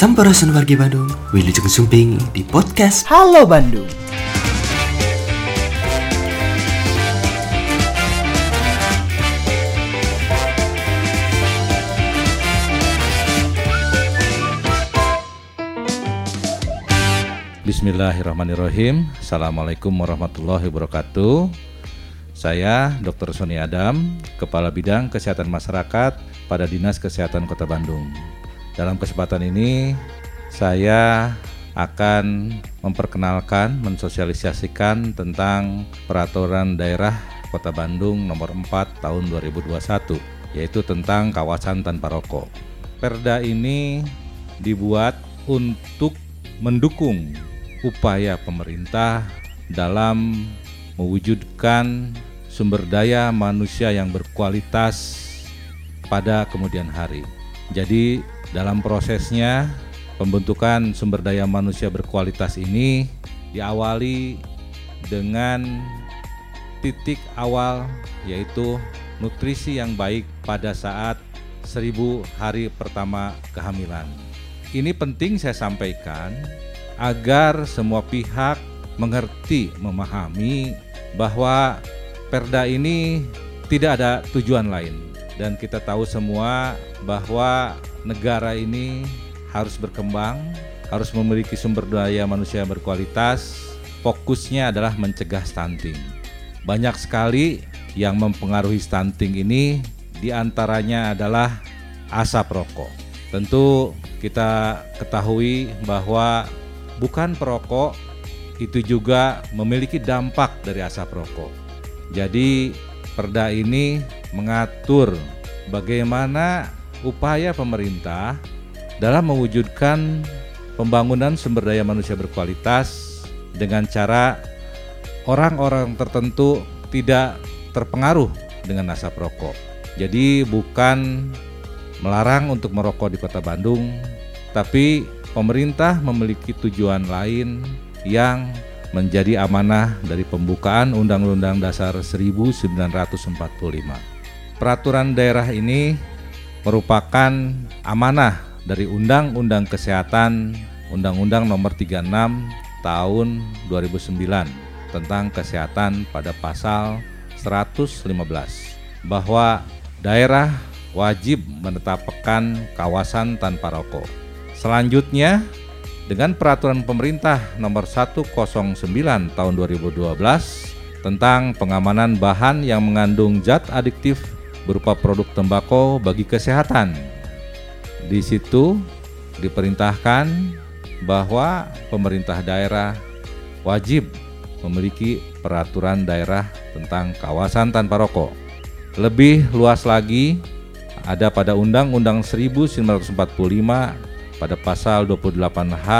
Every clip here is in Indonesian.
Sampurasun wargi Bandung, Wilujeng Sumping di podcast Halo Bandung. Bismillahirrahmanirrahim Assalamualaikum warahmatullahi wabarakatuh Saya Dr. Sony Adam Kepala Bidang Kesehatan Masyarakat pada Dinas Kesehatan Kota Bandung Dalam kesempatan ini Saya akan memperkenalkan, mensosialisasikan tentang Peraturan Daerah Kota Bandung nomor 4 tahun 2021 Yaitu tentang kawasan tanpa rokok Perda ini dibuat untuk mendukung upaya pemerintah dalam mewujudkan sumber daya manusia yang berkualitas pada kemudian hari. Jadi, dalam prosesnya pembentukan sumber daya manusia berkualitas ini diawali dengan titik awal yaitu nutrisi yang baik pada saat seribu hari pertama kehamilan. Ini penting saya sampaikan agar semua pihak mengerti, memahami bahwa perda ini tidak ada tujuan lain dan kita tahu semua bahwa negara ini harus berkembang, harus memiliki sumber daya manusia yang berkualitas. Fokusnya adalah mencegah stunting. Banyak sekali yang mempengaruhi stunting ini di antaranya adalah asap rokok. Tentu kita ketahui bahwa bukan perokok itu juga memiliki dampak dari asap rokok. Jadi, perda ini mengatur bagaimana upaya pemerintah dalam mewujudkan pembangunan sumber daya manusia berkualitas dengan cara orang-orang tertentu tidak terpengaruh dengan asap rokok. Jadi, bukan melarang untuk merokok di Kota Bandung, tapi pemerintah memiliki tujuan lain yang menjadi amanah dari pembukaan Undang-Undang Dasar 1945. Peraturan daerah ini merupakan amanah dari Undang-Undang Kesehatan Undang-Undang Nomor 36 Tahun 2009 tentang kesehatan pada pasal 115 bahwa daerah wajib menetapkan kawasan tanpa rokok. Selanjutnya, dengan peraturan pemerintah nomor 109 tahun 2012 tentang pengamanan bahan yang mengandung zat adiktif berupa produk tembakau bagi kesehatan. Di situ diperintahkan bahwa pemerintah daerah wajib memiliki peraturan daerah tentang kawasan tanpa rokok. Lebih luas lagi ada pada Undang-Undang 1945 pada pasal 28H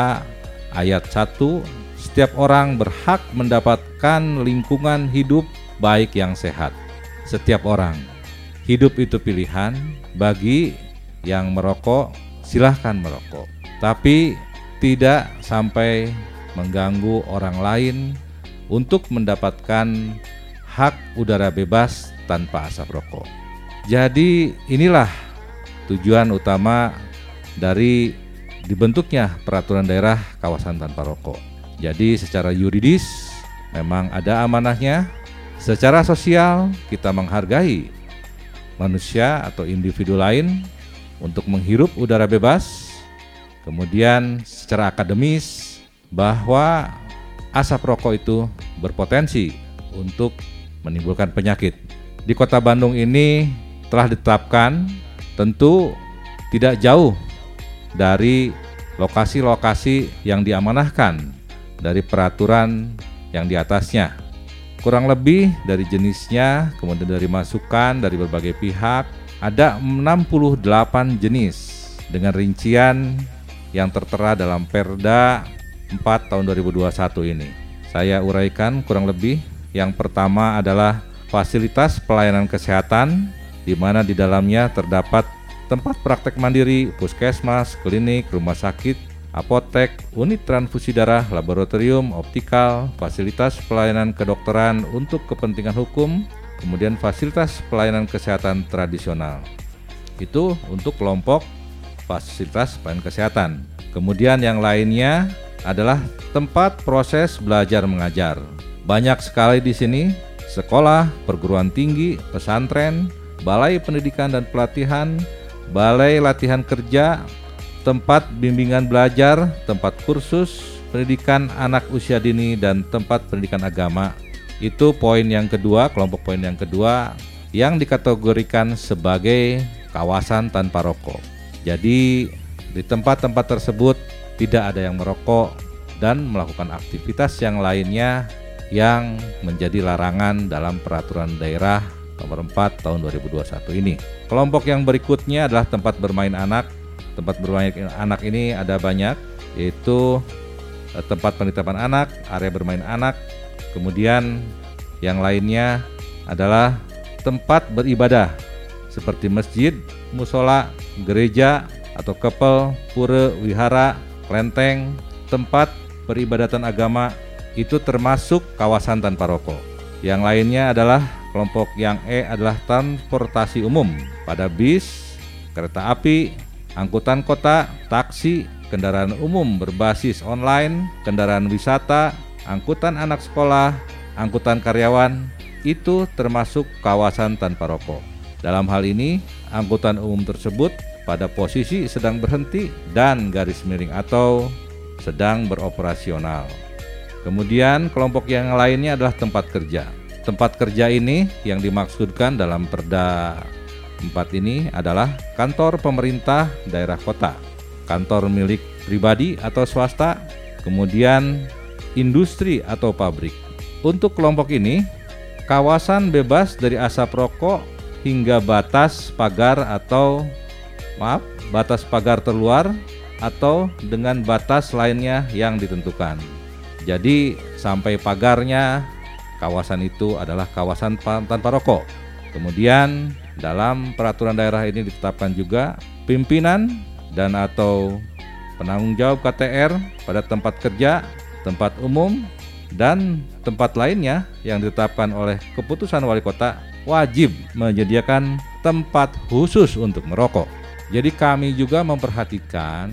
ayat 1 setiap orang berhak mendapatkan lingkungan hidup baik yang sehat. Setiap orang. Hidup itu pilihan bagi yang merokok silahkan merokok. Tapi tidak sampai mengganggu orang lain untuk mendapatkan hak udara bebas tanpa asap rokok. Jadi inilah tujuan utama dari dibentuknya peraturan daerah kawasan tanpa rokok. Jadi secara yuridis memang ada amanahnya, secara sosial kita menghargai manusia atau individu lain untuk menghirup udara bebas. Kemudian secara akademis bahwa asap rokok itu berpotensi untuk menimbulkan penyakit. Di Kota Bandung ini telah ditetapkan tentu tidak jauh dari lokasi-lokasi yang diamanahkan dari peraturan yang di atasnya. Kurang lebih dari jenisnya, kemudian dari masukan dari berbagai pihak, ada 68 jenis dengan rincian yang tertera dalam Perda 4 tahun 2021 ini. Saya uraikan kurang lebih. Yang pertama adalah fasilitas pelayanan kesehatan di mana di dalamnya terdapat tempat praktek mandiri, puskesmas, klinik, rumah sakit, apotek, unit transfusi darah, laboratorium, optikal, fasilitas pelayanan kedokteran untuk kepentingan hukum, kemudian fasilitas pelayanan kesehatan tradisional. Itu untuk kelompok fasilitas pelayanan kesehatan. Kemudian yang lainnya adalah tempat proses belajar mengajar. Banyak sekali di sini sekolah, perguruan tinggi, pesantren, balai pendidikan dan pelatihan, balai latihan kerja, tempat bimbingan belajar, tempat kursus, pendidikan anak usia dini dan tempat pendidikan agama. Itu poin yang kedua, kelompok poin yang kedua yang dikategorikan sebagai kawasan tanpa rokok. Jadi di tempat-tempat tersebut tidak ada yang merokok dan melakukan aktivitas yang lainnya yang menjadi larangan dalam peraturan daerah nomor 4 tahun 2021 ini. Kelompok yang berikutnya adalah tempat bermain anak. Tempat bermain anak ini ada banyak yaitu eh, tempat penitipan anak, area bermain anak, kemudian yang lainnya adalah tempat beribadah seperti masjid, musola, gereja, atau kepel, pura, wihara, kelenteng, tempat peribadatan agama itu termasuk kawasan tanpa rokok. Yang lainnya adalah kelompok yang E adalah transportasi umum pada bis, kereta api, angkutan kota, taksi, kendaraan umum berbasis online, kendaraan wisata, angkutan anak sekolah, angkutan karyawan, itu termasuk kawasan tanpa rokok. Dalam hal ini, angkutan umum tersebut pada posisi sedang berhenti dan garis miring atau sedang beroperasional. Kemudian kelompok yang lainnya adalah tempat kerja. Tempat kerja ini yang dimaksudkan dalam Perda 4 ini adalah kantor pemerintah daerah kota, kantor milik pribadi atau swasta, kemudian industri atau pabrik. Untuk kelompok ini, kawasan bebas dari asap rokok hingga batas pagar atau maaf, batas pagar terluar atau dengan batas lainnya yang ditentukan. Jadi sampai pagarnya kawasan itu adalah kawasan tanpa rokok. Kemudian dalam peraturan daerah ini ditetapkan juga pimpinan dan atau penanggung jawab KTR pada tempat kerja, tempat umum, dan tempat lainnya yang ditetapkan oleh keputusan wali kota wajib menyediakan tempat khusus untuk merokok. Jadi kami juga memperhatikan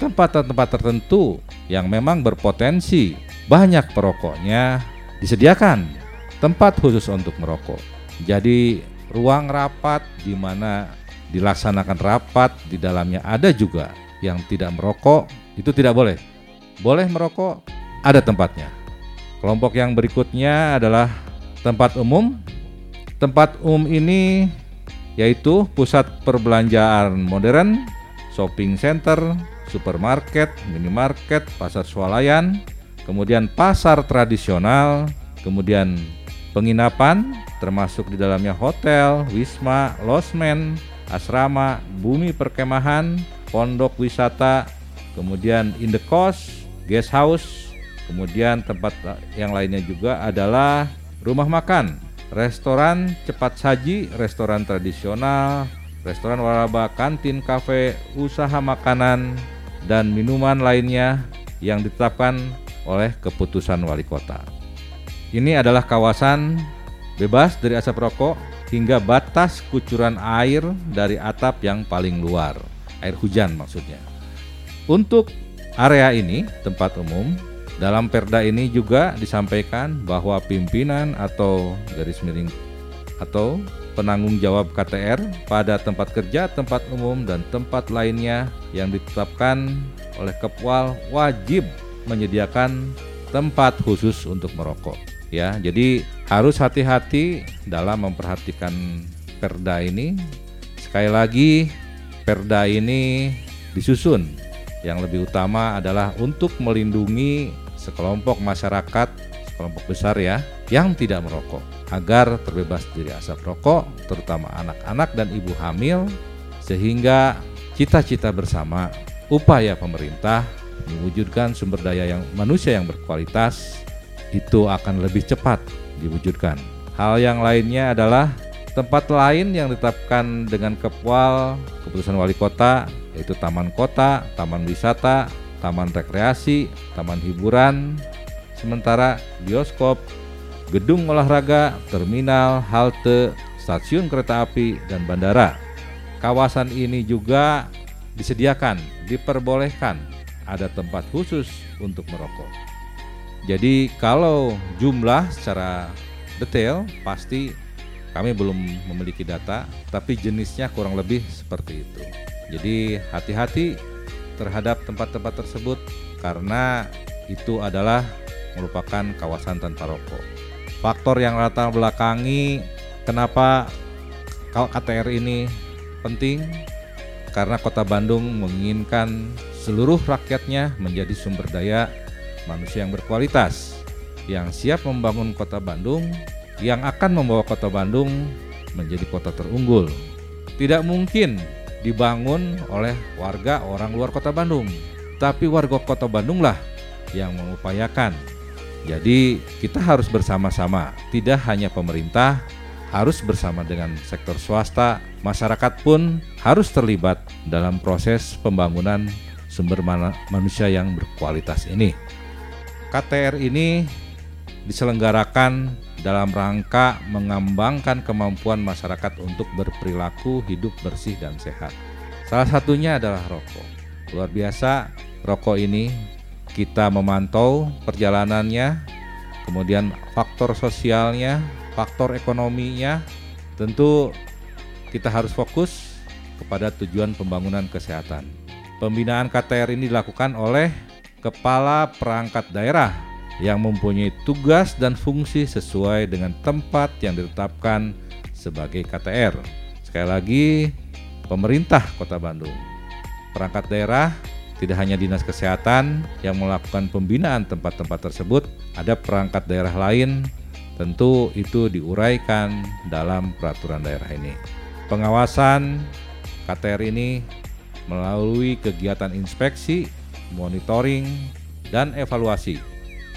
tempat-tempat tertentu yang memang berpotensi banyak perokoknya disediakan tempat khusus untuk merokok. Jadi ruang rapat di mana dilaksanakan rapat di dalamnya ada juga yang tidak merokok itu tidak boleh. Boleh merokok ada tempatnya. Kelompok yang berikutnya adalah tempat umum. Tempat umum ini yaitu pusat perbelanjaan modern, shopping center, supermarket, minimarket, pasar swalayan, kemudian pasar tradisional, kemudian penginapan termasuk di dalamnya hotel, wisma, losmen, asrama, bumi perkemahan, pondok wisata, kemudian indekos, guest house, kemudian tempat yang lainnya juga adalah rumah makan, restoran cepat saji, restoran tradisional, restoran waralaba, kantin, kafe, usaha makanan, dan minuman lainnya yang ditetapkan oleh keputusan wali kota. Ini adalah kawasan bebas dari asap rokok hingga batas kucuran air dari atap yang paling luar, air hujan maksudnya. Untuk area ini, tempat umum, dalam perda ini juga disampaikan bahwa pimpinan atau garis miring atau penanggung jawab KTR pada tempat kerja, tempat umum dan tempat lainnya yang ditetapkan oleh Kepwal wajib menyediakan tempat khusus untuk merokok. Ya, jadi harus hati-hati dalam memperhatikan perda ini. Sekali lagi, perda ini disusun yang lebih utama adalah untuk melindungi sekelompok masyarakat, sekelompok besar ya, yang tidak merokok agar terbebas dari asap rokok, terutama anak-anak dan ibu hamil, sehingga cita-cita bersama upaya pemerintah mewujudkan sumber daya yang manusia yang berkualitas itu akan lebih cepat diwujudkan. Hal yang lainnya adalah tempat lain yang ditetapkan dengan kepwal keputusan wali kota yaitu taman kota, taman wisata, taman rekreasi, taman hiburan, sementara bioskop, gedung olahraga, terminal, halte, stasiun kereta api, dan bandara. Kawasan ini juga disediakan, diperbolehkan ada tempat khusus untuk merokok. Jadi kalau jumlah secara detail pasti kami belum memiliki data, tapi jenisnya kurang lebih seperti itu. Jadi hati-hati terhadap tempat-tempat tersebut karena itu adalah merupakan kawasan tanpa rokok. Faktor yang latar belakangi kenapa KTR ini penting karena Kota Bandung menginginkan seluruh rakyatnya menjadi sumber daya manusia yang berkualitas yang siap membangun Kota Bandung yang akan membawa Kota Bandung menjadi kota terunggul. Tidak mungkin dibangun oleh warga orang luar Kota Bandung, tapi warga Kota Bandunglah yang mengupayakan. Jadi, kita harus bersama-sama, tidak hanya pemerintah, harus bersama dengan sektor swasta, masyarakat pun harus terlibat dalam proses pembangunan sumber manusia yang berkualitas ini. KTR ini diselenggarakan dalam rangka mengembangkan kemampuan masyarakat untuk berperilaku hidup bersih dan sehat. Salah satunya adalah rokok. Luar biasa, rokok ini kita memantau perjalanannya, kemudian faktor sosialnya, faktor ekonominya tentu kita harus fokus kepada tujuan pembangunan kesehatan. Pembinaan KTR ini dilakukan oleh kepala perangkat daerah yang mempunyai tugas dan fungsi sesuai dengan tempat yang ditetapkan sebagai KTR. Sekali lagi, pemerintah Kota Bandung. Perangkat daerah tidak hanya Dinas Kesehatan yang melakukan pembinaan tempat-tempat tersebut, ada perangkat daerah lain Tentu itu diuraikan dalam peraturan daerah ini. Pengawasan KTR ini melalui kegiatan inspeksi, monitoring, dan evaluasi.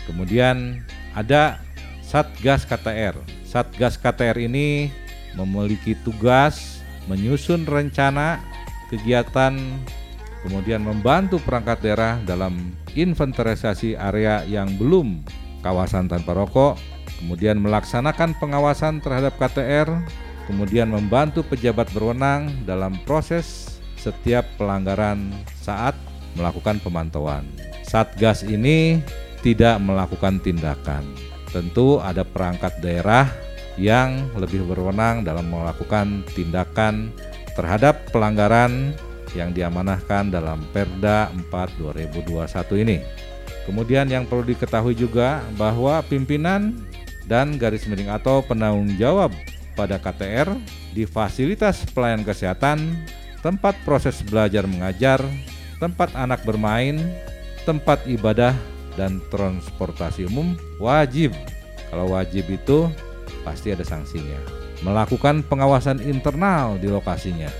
Kemudian ada Satgas KTR. Satgas KTR ini memiliki tugas menyusun rencana kegiatan kemudian membantu perangkat daerah dalam inventarisasi area yang belum kawasan tanpa rokok kemudian melaksanakan pengawasan terhadap KTR, kemudian membantu pejabat berwenang dalam proses setiap pelanggaran saat melakukan pemantauan. Satgas ini tidak melakukan tindakan. Tentu ada perangkat daerah yang lebih berwenang dalam melakukan tindakan terhadap pelanggaran yang diamanahkan dalam Perda 4 2021 ini. Kemudian yang perlu diketahui juga bahwa pimpinan dan garis miring atau penanggung jawab pada KTR di fasilitas pelayanan kesehatan, tempat proses belajar mengajar, tempat anak bermain, tempat ibadah, dan transportasi umum wajib. Kalau wajib itu pasti ada sanksinya. Melakukan pengawasan internal di lokasinya.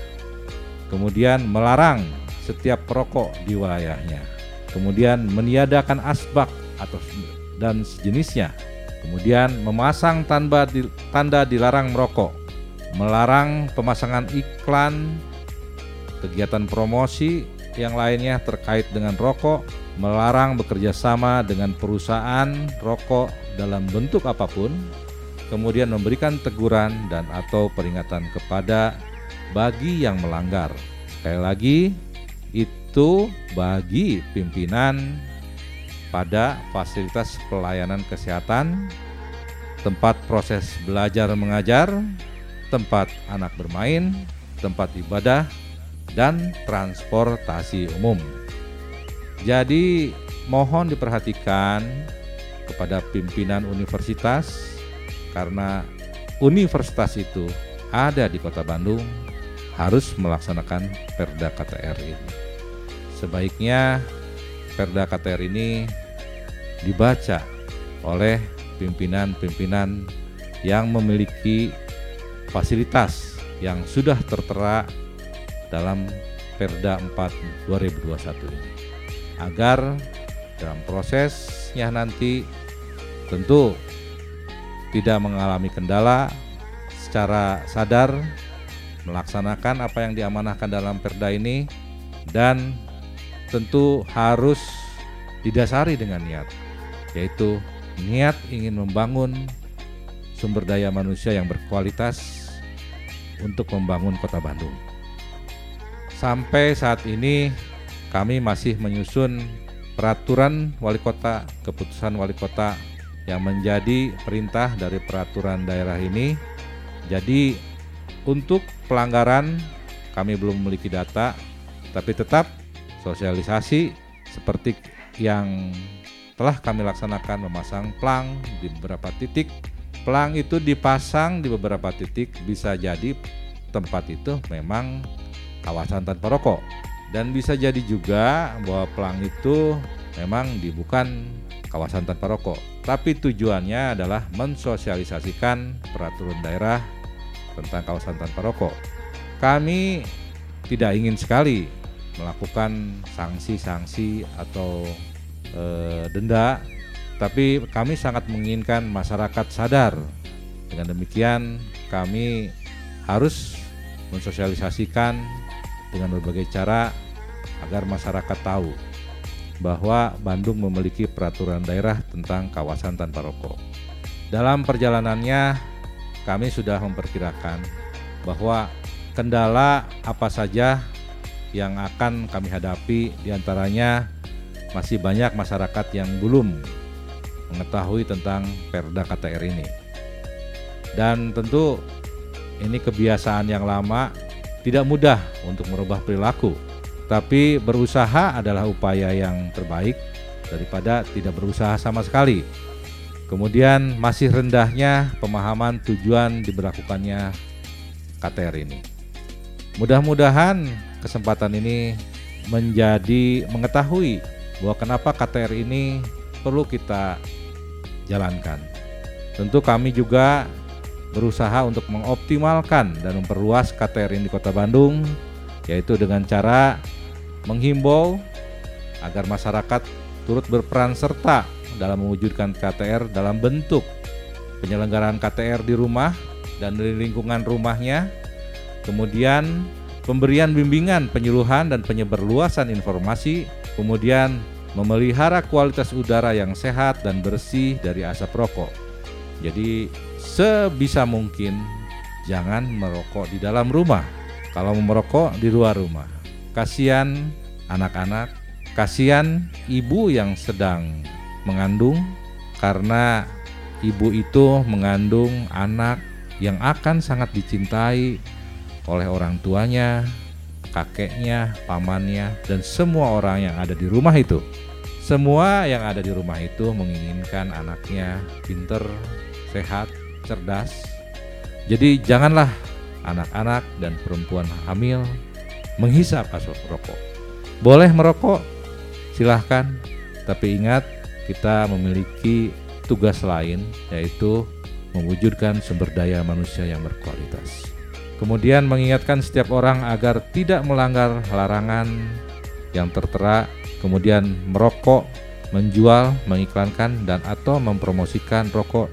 Kemudian melarang setiap perokok di wilayahnya. Kemudian meniadakan asbak atau dan sejenisnya Kemudian memasang tanda, tanda dilarang merokok, melarang pemasangan iklan, kegiatan promosi yang lainnya terkait dengan rokok, melarang bekerja sama dengan perusahaan rokok dalam bentuk apa pun, kemudian memberikan teguran dan atau peringatan kepada bagi yang melanggar. Sekali lagi, itu bagi pimpinan pada fasilitas pelayanan kesehatan, tempat proses belajar mengajar, tempat anak bermain, tempat ibadah, dan transportasi umum. Jadi, mohon diperhatikan kepada pimpinan universitas, karena universitas itu ada di Kota Bandung, harus melaksanakan Perda KTR ini. Sebaiknya Perda KTR ini dibaca oleh pimpinan-pimpinan yang memiliki fasilitas yang sudah tertera dalam Perda 4 2021 ini agar dalam prosesnya nanti tentu tidak mengalami kendala secara sadar melaksanakan apa yang diamanahkan dalam perda ini dan tentu harus didasari dengan niat, yaitu niat ingin membangun sumber daya manusia yang berkualitas untuk membangun Kota Bandung. Sampai saat ini kami masih menyusun peraturan wali kota, keputusan wali kota yang menjadi perintah dari peraturan daerah ini. Jadi untuk pelanggaran kami belum memiliki data, tapi tetap sosialisasi seperti yang telah kami laksanakan memasang plang di beberapa titik. Plang itu dipasang di beberapa titik bisa jadi tempat itu memang kawasan tanpa rokok. Dan bisa jadi juga bahwa pelang itu memang bukan kawasan tanpa rokok. Tapi tujuannya adalah mensosialisasikan peraturan daerah tentang kawasan tanpa rokok. Kami tidak ingin sekali melakukan sanksi-sanksi atau e, denda tapi kami sangat menginginkan masyarakat sadar. Dengan demikian kami harus mensosialisasikan dengan berbagai cara agar masyarakat tahu bahwa Bandung memiliki peraturan daerah tentang kawasan tanpa rokok. Dalam perjalanannya, kami sudah memperkirakan bahwa kendala apa saja yang akan kami hadapi di antaranya masih banyak masyarakat yang belum mengetahui tentang Perda KTR ini. Dan tentu ini kebiasaan yang lama tidak mudah untuk merubah perilaku, tapi berusaha adalah upaya yang terbaik daripada tidak berusaha sama sekali. Kemudian masih rendahnya pemahaman tujuan diberlakukannya KTR ini. Mudah-mudahan kesempatan ini menjadi mengetahui bahwa kenapa KTR ini perlu kita jalankan. Tentu kami juga berusaha untuk mengoptimalkan dan memperluas KTR di Kota Bandung yaitu dengan cara menghimbau agar masyarakat turut berperan serta dalam mewujudkan KTR dalam bentuk penyelenggaraan KTR di rumah dan di lingkungan rumahnya. Kemudian pemberian bimbingan penyuluhan dan penyebarluasan informasi. Kemudian memelihara kualitas udara yang sehat dan bersih dari asap rokok. Jadi sebisa mungkin jangan merokok di dalam rumah. Kalau merokok di luar rumah. Kasihan anak-anak, kasihan ibu yang sedang mengandung karena ibu itu mengandung anak yang akan sangat dicintai oleh orang tuanya, kakeknya, pamannya, dan semua orang yang ada di rumah itu. Semua yang ada di rumah itu menginginkan anaknya pinter, sehat, cerdas. Jadi janganlah anak-anak dan perempuan hamil menghisap asap rokok. Boleh merokok, silahkan, tapi ingat kita memiliki tugas lain yaitu mewujudkan sumber daya manusia yang berkualitas. Kemudian mengingatkan setiap orang agar tidak melanggar larangan yang tertera, kemudian merokok, menjual, mengiklankan dan atau mempromosikan rokok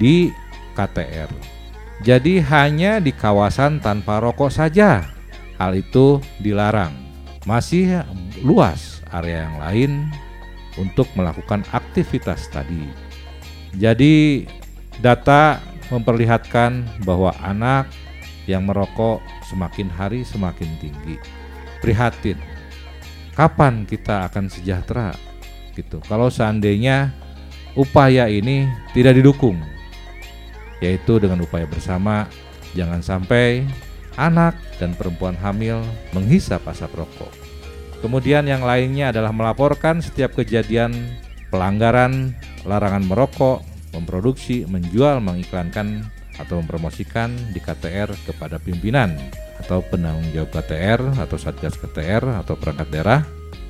di KTR. Jadi hanya di kawasan tanpa rokok saja hal itu dilarang. Masih luas area yang lain untuk melakukan aktivitas tadi. Jadi data memperlihatkan bahwa anak yang merokok semakin hari semakin tinggi. Prihatin. Kapan kita akan sejahtera? Gitu. Kalau seandainya upaya ini tidak didukung yaitu dengan upaya bersama jangan sampai anak dan perempuan hamil menghisap asap rokok. Kemudian yang lainnya adalah melaporkan setiap kejadian pelanggaran larangan merokok, memproduksi, menjual, mengiklankan atau mempromosikan di KTR kepada pimpinan atau penanggung jawab KTR atau Satgas KTR atau perangkat daerah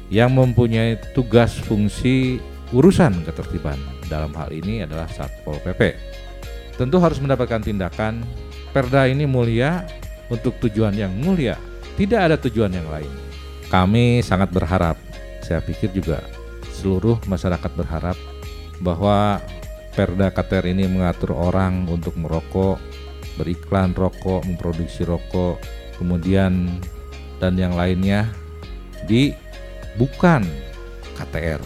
yang mempunyai tugas fungsi urusan ketertiban. Dalam hal ini adalah Satpol PP tentu harus mendapatkan tindakan. Perda ini mulia untuk tujuan yang mulia, tidak ada tujuan yang lain. Kami sangat berharap, saya pikir juga seluruh masyarakat berharap bahwa Perda KTR ini mengatur orang untuk merokok, beriklan rokok, memproduksi rokok, kemudian dan yang lainnya di bukan KTR,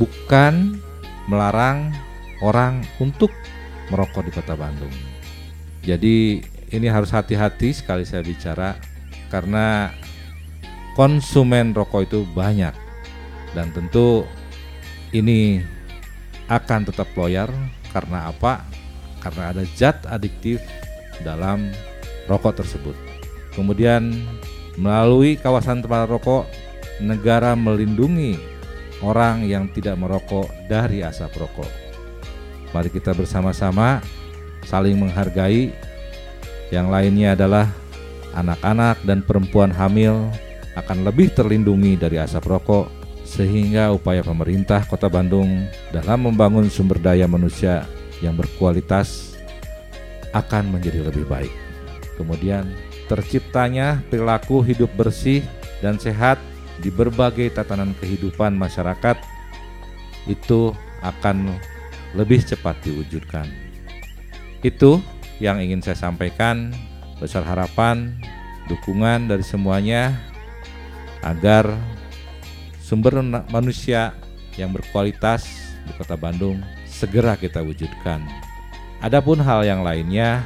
bukan melarang orang untuk merokok di kota Bandung. Jadi ini harus hati-hati sekali saya bicara karena konsumen rokok itu banyak Dan tentu ini akan tetap loyar karena apa? Karena ada zat adiktif dalam rokok tersebut. Kemudian melalui kawasan tempat rokok, negara melindungi orang yang tidak merokok dari asap rokok. Mari kita bersama-sama saling menghargai. Yang lainnya adalah anak-anak dan perempuan hamil akan lebih terlindungi dari asap rokok sehingga upaya pemerintah Kota Bandung dalam membangun sumber daya manusia yang berkualitas akan menjadi lebih baik. Kemudian terciptanya perilaku hidup bersih dan sehat di berbagai tatanan kehidupan masyarakat itu akan lebih cepat diwujudkan. Itu yang ingin saya sampaikan. Besar harapan, dukungan dari semuanya agar sumber manusia yang berkualitas di Kota Bandung segera kita wujudkan. Adapun hal yang lainnya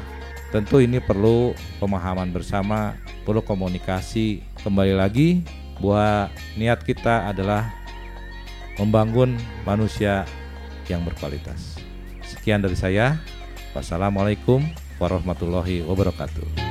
Tentu ini perlu pemahaman bersama, perlu komunikasi. Kembali lagi bahwa niat kita adalah membangun manusia yang berkualitas. Sekian dari saya. Wassalamualaikum warahmatullahi wabarakatuh.